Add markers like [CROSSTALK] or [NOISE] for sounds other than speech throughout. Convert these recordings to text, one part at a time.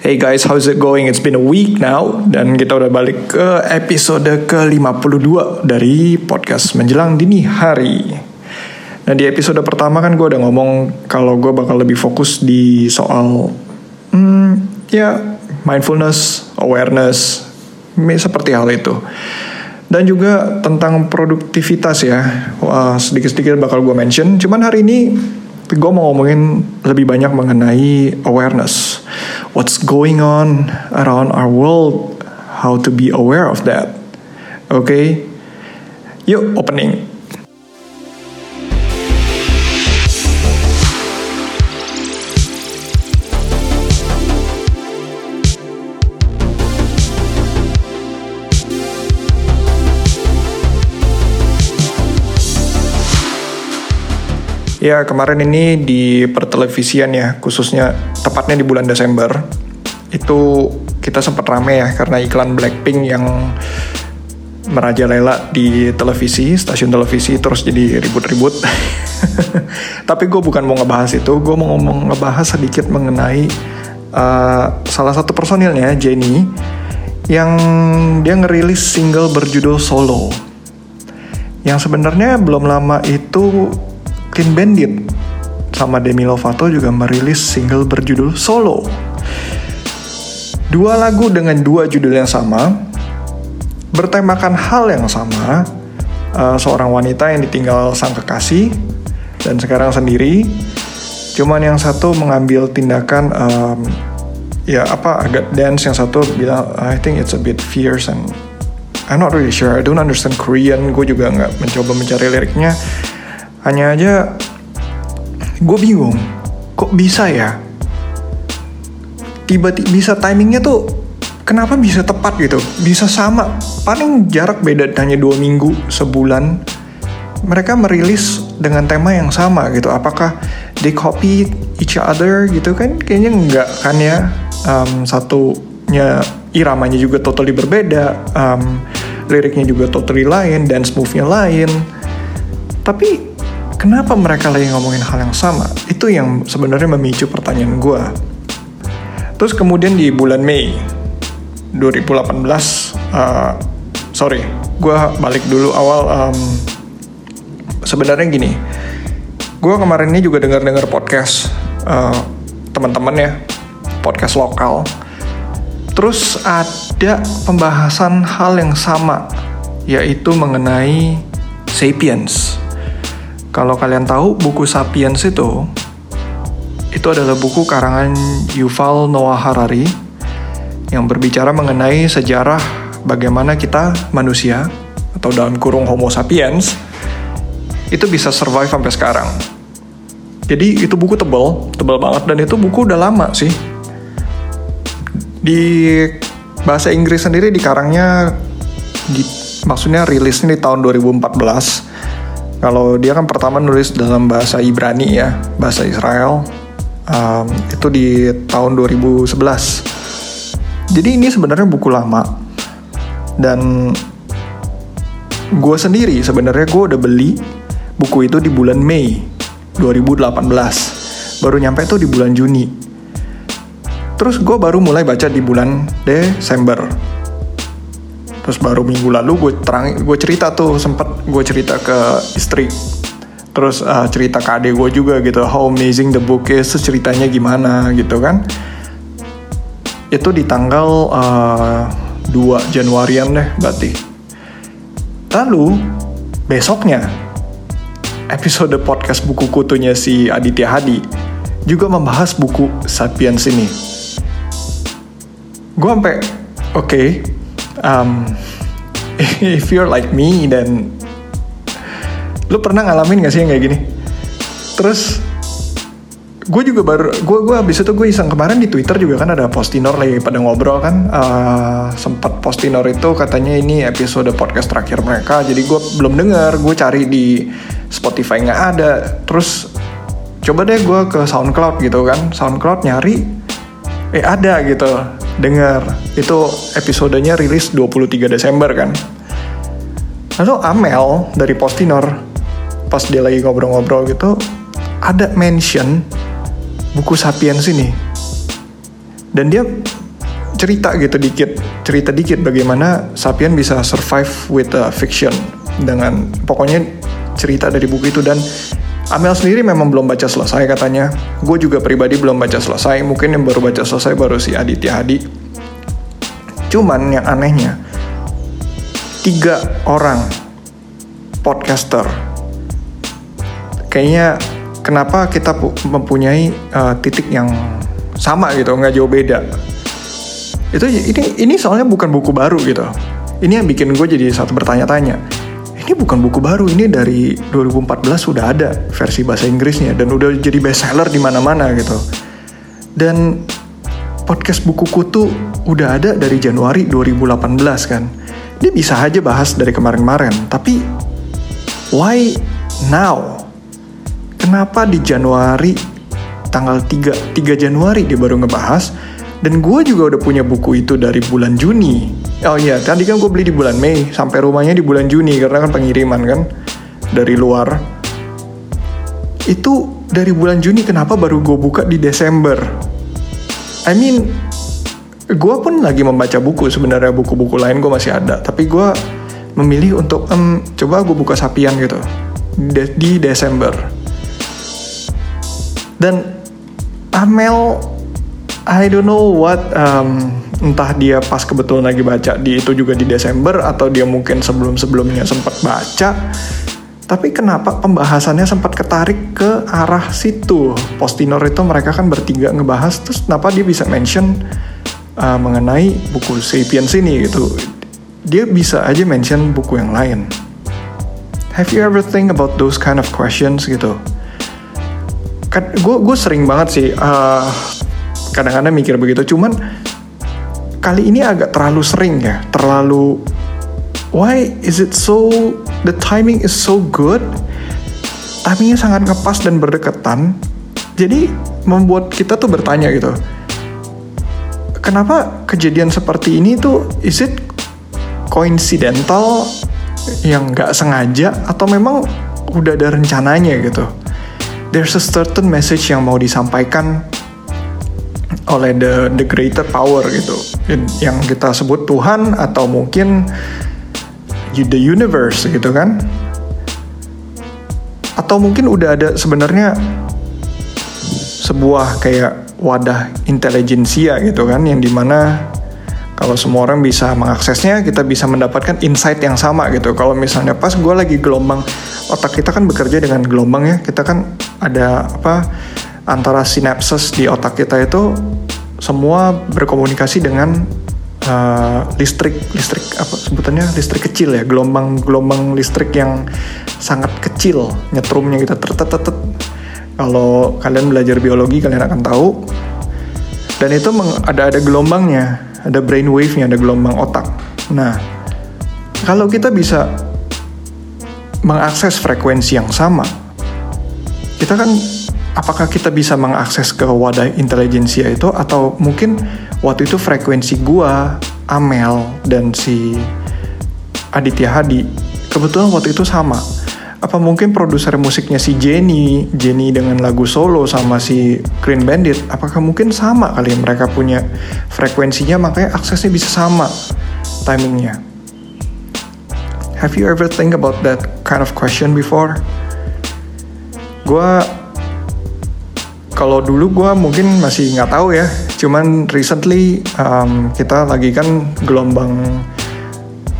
Hey guys, how's it going? It's been a week now dan kita udah balik ke episode ke-52 dari podcast menjelang dini hari. Nah di episode pertama kan gue udah ngomong kalau gue bakal lebih fokus di soal hmm, ya mindfulness, awareness, seperti hal itu. Dan juga tentang produktivitas ya, sedikit-sedikit bakal gue mention. Cuman hari ini gue mau ngomongin lebih banyak mengenai awareness. What's going on around our world, how to be aware of that. Oke, okay? yuk opening. Ya kemarin ini di pertelevisian ya khususnya tepatnya di bulan Desember itu kita sempat rame ya karena iklan Blackpink yang merajalela di televisi stasiun televisi terus jadi ribut-ribut. [LAUGHS] Tapi gue bukan mau ngebahas itu, gue mau ngomong ngebahas sedikit mengenai uh, salah satu personilnya Jenny yang dia ngerilis single berjudul Solo. Yang sebenarnya belum lama itu Clean Bandit sama Demi Lovato juga merilis single berjudul Solo. Dua lagu dengan dua judul yang sama, bertemakan hal yang sama, uh, seorang wanita yang ditinggal sang kekasih dan sekarang sendiri. Cuman yang satu mengambil tindakan um, ya apa agak dance, yang satu bilang I think it's a bit fierce and I'm not really sure. I don't understand Korean. Gue juga nggak mencoba mencari liriknya hanya aja gue bingung, kok bisa ya? Tiba-tiba bisa timingnya tuh kenapa bisa tepat gitu? Bisa sama, paling jarak beda hanya dua minggu, sebulan. Mereka merilis dengan tema yang sama gitu. Apakah they copy each other gitu kan? Kayaknya enggak kan ya. Um, satunya iramanya juga totally berbeda, um, liriknya juga totally lain, dance move-nya lain. Tapi kenapa mereka lagi ngomongin hal yang sama? Itu yang sebenarnya memicu pertanyaan gue. Terus kemudian di bulan Mei 2018, uh, sorry, gue balik dulu awal. Um, sebenarnya gini, gue kemarin ini juga dengar-dengar podcast uh, teman-teman ya, podcast lokal. Terus ada pembahasan hal yang sama, yaitu mengenai sapiens kalau kalian tahu buku Sapiens itu, itu adalah buku karangan Yuval Noah Harari yang berbicara mengenai sejarah bagaimana kita manusia atau dalam kurung Homo sapiens itu bisa survive sampai sekarang. Jadi itu buku tebal, tebal banget dan itu buku udah lama sih. Di bahasa Inggris sendiri dikarangnya di maksudnya rilisnya di tahun 2014 kalau dia kan pertama nulis dalam bahasa Ibrani ya, bahasa Israel. Um, itu di tahun 2011. Jadi ini sebenarnya buku lama. Dan gue sendiri sebenarnya gue udah beli buku itu di bulan Mei 2018. Baru nyampe tuh di bulan Juni. Terus gue baru mulai baca di bulan Desember terus baru minggu lalu gue terang gue cerita tuh sempet gue cerita ke istri. Terus uh, cerita ke adik gue juga gitu how amazing the book is ceritanya gimana gitu kan. Itu di tanggal uh, 2 Januarian deh berarti. Lalu besoknya episode podcast buku kutunya si Aditya Hadi juga membahas buku Sapiens ini. Gue sampai oke okay, um, [LAUGHS] if you're like me dan lu pernah ngalamin gak sih yang kayak gini? Terus gue juga baru gue gue abis itu gue iseng. Kemarin di twitter juga kan ada postinor lagi pada ngobrol kan. Uh, sempat postinor itu katanya ini episode podcast terakhir mereka. Jadi gue belum dengar gue cari di Spotify nggak ada. Terus coba deh gue ke SoundCloud gitu kan. SoundCloud nyari eh ada gitu dengar. Itu episodenya rilis 23 Desember kan? Lalu Amel dari Postinor pas dia lagi ngobrol-ngobrol gitu ada mention buku Sapiens ini. Dan dia cerita gitu dikit cerita dikit bagaimana Sapien bisa survive with a fiction dengan pokoknya cerita dari buku itu. Dan Amel sendiri memang belum baca selesai katanya. Gue juga pribadi belum baca selesai. Mungkin yang baru baca selesai baru si Aditya Hadi. Cuman yang anehnya tiga orang podcaster. Kayaknya kenapa kita mempunyai uh, titik yang sama gitu nggak jauh beda. Itu ini ini soalnya bukan buku baru gitu. Ini yang bikin gue jadi satu bertanya-tanya ini bukan buku baru ini dari 2014 sudah ada versi bahasa Inggrisnya dan udah jadi bestseller di mana-mana gitu. Dan podcast buku kutu udah ada dari Januari 2018 kan. Dia bisa aja bahas dari kemarin-kemarin tapi why now? Kenapa di Januari tanggal 3 3 Januari dia baru ngebahas dan gue juga udah punya buku itu dari bulan Juni. Oh iya, tadi kan gue beli di bulan Mei, sampai rumahnya di bulan Juni karena kan pengiriman kan dari luar. Itu dari bulan Juni kenapa baru gue buka di Desember? I mean, gue pun lagi membaca buku sebenarnya buku-buku lain gue masih ada, tapi gue memilih untuk um, coba gue buka Sapian gitu de di Desember. Dan Amel I don't know what um, entah dia pas kebetulan lagi baca di itu juga di Desember atau dia mungkin sebelum-sebelumnya sempat baca. Tapi kenapa pembahasannya sempat ketarik ke arah situ? Postinor itu mereka kan bertiga ngebahas terus kenapa dia bisa mention uh, mengenai buku Sapiens ini gitu? Dia bisa aja mention buku yang lain. Have you ever think about those kind of questions gitu? Kan gue sering banget sih uh, kadang-kadang mikir begitu. Cuman kali ini agak terlalu sering ya terlalu why is it so the timing is so good? Timingnya sangat ngepas dan berdekatan jadi membuat kita tuh bertanya gitu kenapa kejadian seperti ini tuh is it coincidental yang nggak sengaja atau memang udah ada rencananya gitu? There's a certain message yang mau disampaikan oleh the the greater power gitu. Yang kita sebut Tuhan atau mungkin the universe gitu kan. Atau mungkin udah ada sebenarnya sebuah kayak wadah intelijensia gitu kan yang di mana kalau semua orang bisa mengaksesnya kita bisa mendapatkan insight yang sama gitu. Kalau misalnya pas gue lagi gelombang otak kita kan bekerja dengan gelombang ya. Kita kan ada apa antara sinapses di otak kita itu semua berkomunikasi dengan uh, listrik listrik apa sebutannya? Listrik kecil ya gelombang gelombang listrik yang sangat kecil nyetrumnya gitu tertetet kalau kalian belajar biologi kalian akan tahu. Dan itu ada ada gelombangnya ada brain wave-nya ada gelombang otak. Nah kalau kita bisa mengakses frekuensi yang sama kita kan apakah kita bisa mengakses ke wadah intelijensia itu atau mungkin waktu itu frekuensi gua, Amel dan si Aditya Hadi kebetulan waktu itu sama. Apa mungkin produser musiknya si Jenny, Jenny dengan lagu solo sama si Green Bandit, apakah mungkin sama kali mereka punya frekuensinya makanya aksesnya bisa sama timingnya. Have you ever think about that kind of question before? Gua kalau dulu gue mungkin masih nggak tahu ya. Cuman recently um, kita lagi kan gelombang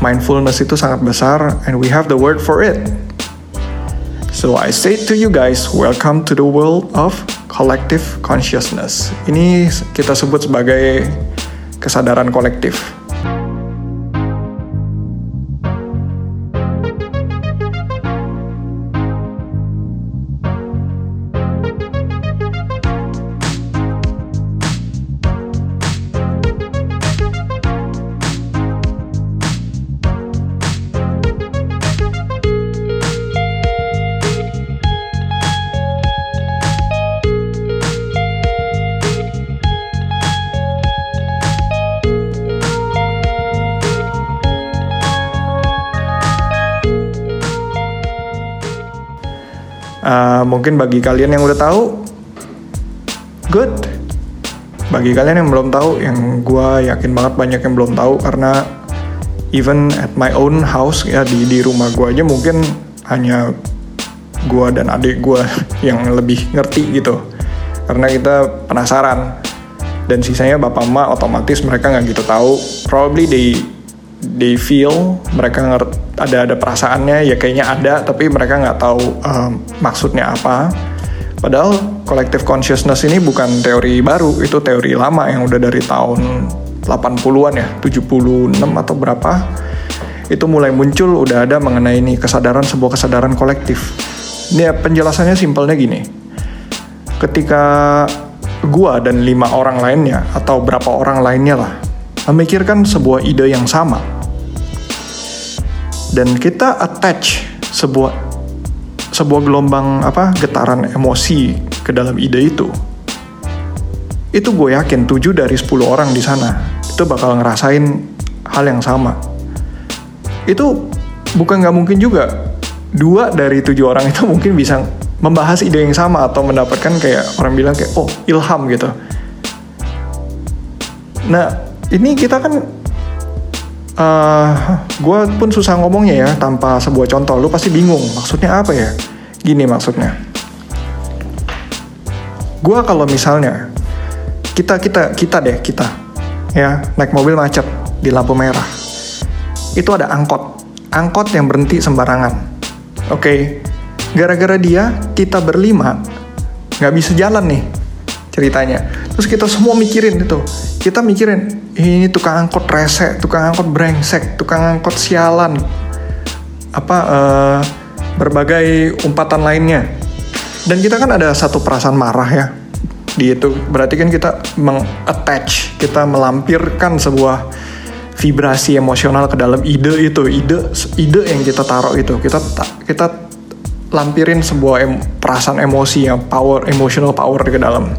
mindfulness itu sangat besar and we have the word for it. So I say to you guys welcome to the world of collective consciousness. Ini kita sebut sebagai kesadaran kolektif Uh, mungkin bagi kalian yang udah tahu, good. bagi kalian yang belum tahu yang gue yakin banget banyak yang belum tahu karena even at my own house ya di di rumah gue aja mungkin hanya gue dan adik gue [LAUGHS] yang lebih ngerti gitu. Karena kita penasaran. Dan sisanya bapak emak otomatis mereka nggak gitu tahu. Probably they they feel mereka ngerti ada ada perasaannya ya kayaknya ada tapi mereka nggak tahu um, maksudnya apa. Padahal collective consciousness ini bukan teori baru itu teori lama yang udah dari tahun 80-an ya 76 atau berapa. Itu mulai muncul udah ada mengenai ini kesadaran sebuah kesadaran kolektif. Ini ya, penjelasannya simpelnya gini. Ketika gua dan lima orang lainnya atau berapa orang lainnya lah memikirkan sebuah ide yang sama. Dan kita attach sebuah sebuah gelombang apa getaran emosi ke dalam ide itu. Itu gue yakin 7 dari 10 orang di sana itu bakal ngerasain hal yang sama. Itu bukan nggak mungkin juga. Dua dari tujuh orang itu mungkin bisa membahas ide yang sama atau mendapatkan kayak orang bilang kayak oh ilham gitu. Nah ini kita kan uh, eh, gue pun susah ngomongnya ya tanpa sebuah contoh. Lu pasti bingung maksudnya apa ya? Gini maksudnya. Gue kalau misalnya kita kita kita deh kita ya naik mobil macet di lampu merah. Itu ada angkot. Angkot yang berhenti sembarangan. Oke? Okay. gara-gara dia kita berlima nggak bisa jalan nih ceritanya. Terus kita semua mikirin itu. Kita mikirin ini tukang angkot rese tukang angkot brengsek tukang angkot sialan. Apa uh, berbagai umpatan lainnya. Dan kita kan ada satu perasaan marah ya di itu. Berarti kan kita mengattach kita melampirkan sebuah vibrasi emosional ke dalam ide itu ide ide yang kita taruh itu. Kita kita lampirin sebuah em, perasaan emosi yang power emotional power ke dalam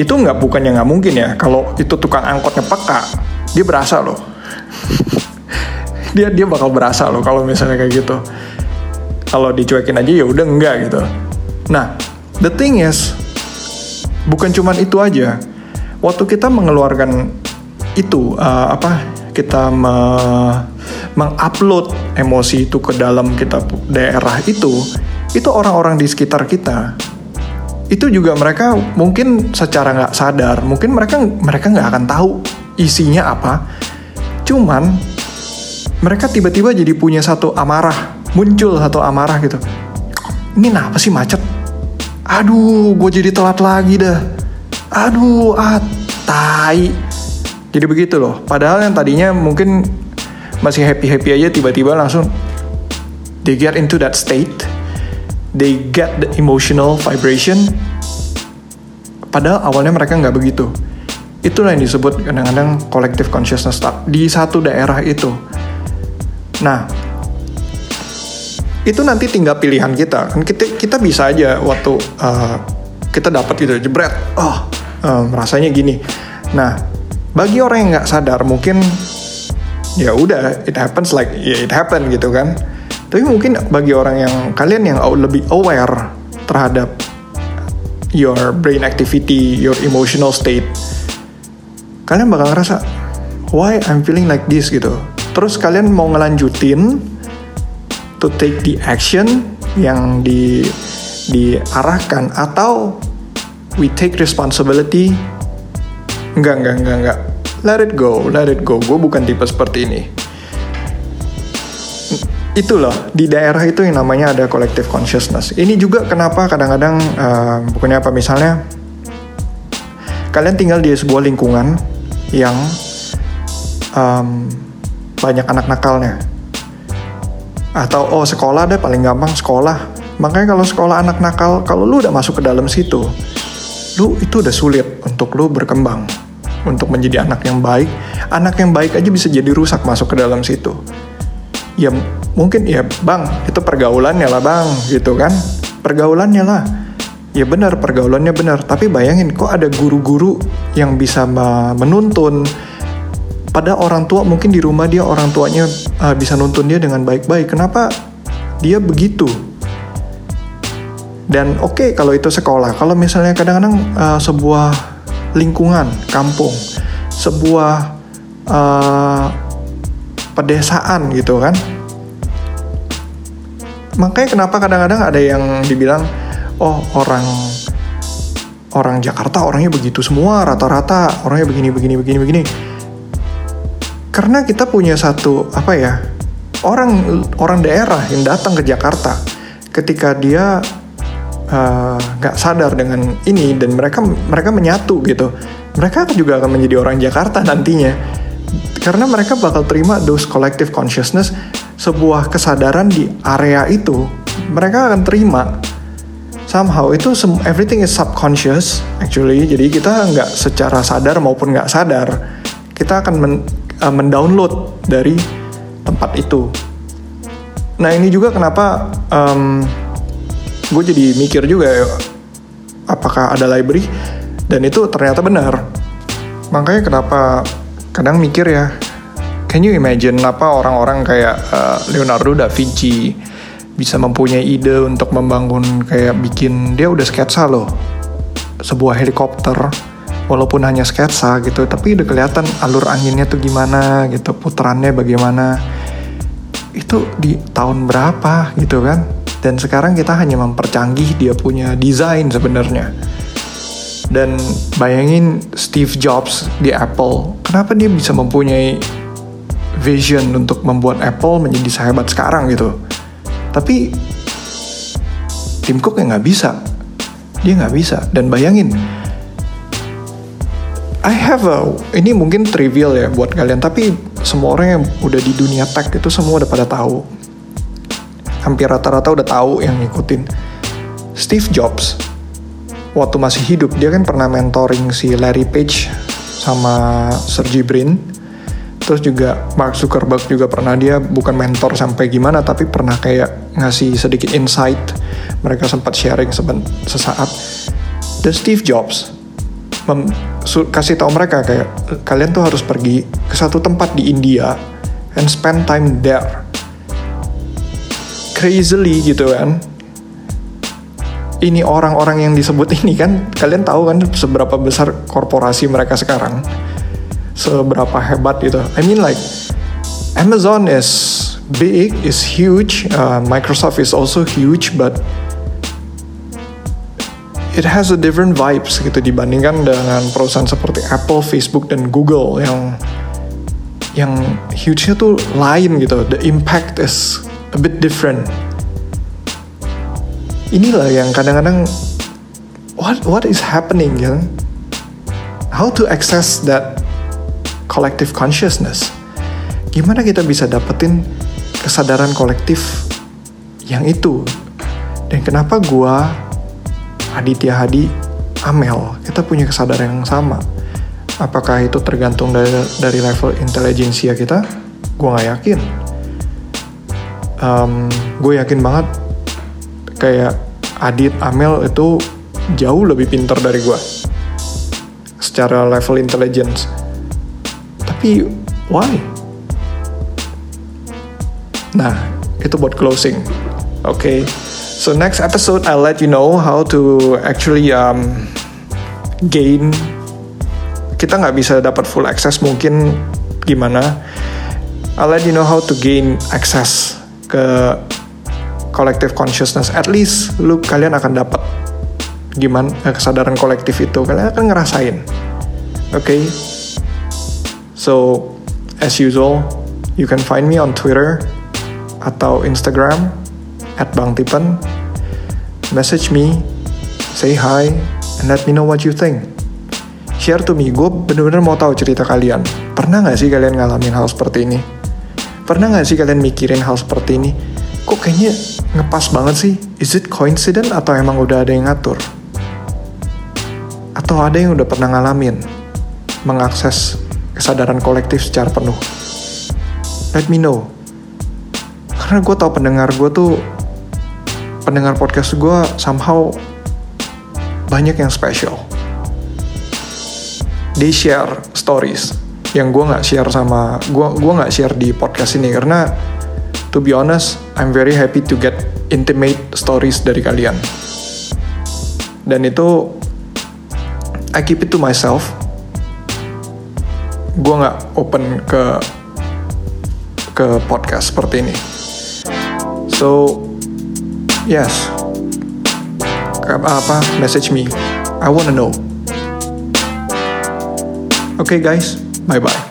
itu nggak bukan yang nggak mungkin ya kalau itu tukang angkotnya peka dia berasa loh. [LAUGHS] Dia dia bakal berasa loh kalau misalnya kayak gitu. Kalau dicuekin aja ya udah enggak gitu. Nah the thing is bukan cuman itu aja. Waktu kita mengeluarkan itu uh, apa kita me mengupload emosi itu ke dalam kita daerah itu itu orang-orang di sekitar kita itu juga mereka mungkin secara nggak sadar mungkin mereka mereka nggak akan tahu isinya apa. Cuman mereka tiba-tiba jadi punya satu amarah muncul satu amarah gitu. Ini kenapa sih macet? Aduh gue jadi telat lagi dah. Aduh ah jadi begitu loh. Padahal yang tadinya mungkin masih happy happy aja tiba-tiba langsung they get into that state they get the emotional vibration. Padahal awalnya mereka nggak begitu. Itulah yang disebut kadang-kadang collective consciousness di satu daerah itu. Nah itu nanti tinggal pilihan kita. Kan kita kita bisa aja waktu uh, kita dapat itu jebret. Oh uh, rasanya gini. Nah bagi orang yang nggak sadar mungkin ya udah it happens like ya it happen gitu kan tapi mungkin bagi orang yang kalian yang lebih aware terhadap your brain activity, your emotional state, kalian bakal ngerasa why I'm feeling like this? gitu. Terus kalian mau ngelanjutin to take the action yang di diarahkan atau we take responsibility? Enggak enggak enggak enggak let it go let it go. Gue bukan tipe seperti ini itu loh di daerah itu yang namanya ada collective consciousness. Ini juga kenapa kadang-kadang uh, bukannya apa misalnya kalian tinggal di sebuah lingkungan yang um, banyak anak nakalnya. Atau oh sekolah deh paling gampang sekolah. Makanya kalau sekolah anak nakal kalau lu udah masuk ke dalam situ lu itu udah sulit untuk lu berkembang untuk menjadi anak yang baik. Anak yang baik aja bisa jadi rusak masuk ke dalam situ. Ya mungkin ya bang itu pergaulannya lah bang gitu kan? Pergaulannya lah. Ya benar pergaulannya benar. Tapi bayangin kok ada guru-guru yang bisa menuntun? Pada orang tua mungkin di rumah dia orang tuanya uh, bisa nuntun dia dengan baik-baik. Kenapa dia begitu? Dan oke okay, kalau itu sekolah. Kalau misalnya kadang-kadang uh, sebuah lingkungan kampung, sebuah uh, pedesaan gitu kan. Makanya kenapa kadang-kadang ada yang dibilang oh orang orang Jakarta orangnya begitu semua rata-rata orangnya begini begini begini begini. Karena kita punya satu apa ya orang orang daerah yang datang ke Jakarta ketika dia eh, nggak uh, sadar dengan ini dan mereka mereka menyatu gitu mereka juga akan menjadi orang Jakarta nantinya karena mereka bakal terima those collective consciousness sebuah kesadaran di area itu mereka akan terima. Somehow itu everything is subconscious actually. Jadi kita nggak secara sadar maupun nggak sadar kita akan men, uh, mendownload dari tempat itu. Nah ini juga kenapa um, gue jadi mikir juga ya apakah ada library? Dan itu ternyata benar. Makanya kenapa kadang mikir ya can you imagine apa orang-orang kayak uh, Leonardo da Vinci bisa mempunyai ide untuk membangun kayak bikin dia udah sketsa loh sebuah helikopter. Walaupun hanya sketsa gitu tapi udah kelihatan alur anginnya tuh gimana gitu putarannya bagaimana. Itu di tahun berapa gitu kan? Dan sekarang kita hanya mempercanggih dia punya desain sebenarnya dan bayangin Steve Jobs di Apple kenapa dia bisa mempunyai vision untuk membuat Apple menjadi sehebat sekarang gitu tapi Tim Cook yang nggak bisa. Dia nggak bisa. Dan bayangin, I have a, ini mungkin trivial ya buat kalian, tapi semua orang yang udah di dunia tech itu semua udah pada tahu. Hampir rata-rata udah tahu yang ngikutin. Steve Jobs, waktu masih hidup, dia kan pernah mentoring si Larry Page sama Sergey Brin terus juga Mark Zuckerberg juga pernah dia bukan mentor sampai gimana tapi pernah kayak ngasih sedikit insight. Mereka sempat sharing sesaat. Dan Steve Jobs mem, kasih tahu mereka kayak kalian tuh harus pergi ke satu tempat di India and spend time there. Crazily gitu kan ini orang-orang yang disebut [LAUGHS] ini kan kalian tahu kan seberapa besar korporasi mereka sekarang seberapa hebat gitu. I mean like Amazon is big, is huge. Uh, Microsoft is also huge, but it has a different vibes gitu dibandingkan dengan perusahaan seperti Apple, Facebook dan Google yang yang huge-nya tuh lain gitu. The impact is a bit different. Inilah yang kadang-kadang what what is happening ya? How to access that collective consciousness. Gimana kita bisa dapetin kesadaran kolektif yang itu? Dan kenapa gua, Aditya Hadi, Amel, kita punya kesadaran yang sama? Apakah itu tergantung dari, dari level intelijensia kita? Gua nggak yakin. Um, gue yakin banget kayak Adit, Amel itu jauh lebih pintar dari gue secara level intelligence tapi why? Nah, itu buat closing. Oke. Okay. So next episode I'll let you know how to actually um, gain. Kita nggak bisa dapat full access mungkin gimana. I'll let you know how to gain access ke collective consciousness. At least lu kalian akan dapat gimana kesadaran kolektif itu. Kalian akan ngerasain. Oke. Okay? So, as usual, you can find me on Twitter atau Instagram at Bang Tipen. Message me, say hi, and let me know what you think. Share to me, gue bener-bener mau tahu cerita kalian. Pernah gak sih kalian ngalamin hal seperti ini? Pernah gak sih kalian mikirin hal seperti ini? Kok kayaknya ngepas banget sih? Is it coincident atau emang udah ada yang ngatur? Atau ada yang udah pernah ngalamin? Mengakses kesadaran kolektif secara penuh. Let me know. Karena gue tau pendengar gue tuh, pendengar podcast gue somehow banyak yang special. They share stories yang gue nggak share sama gue gue nggak share di podcast ini karena to be honest I'm very happy to get intimate stories dari kalian. Dan itu I keep it to myself. Gue nggak open ke ke podcast seperti ini. So yes. Apa message me. I wanna know. Okay guys. Bye bye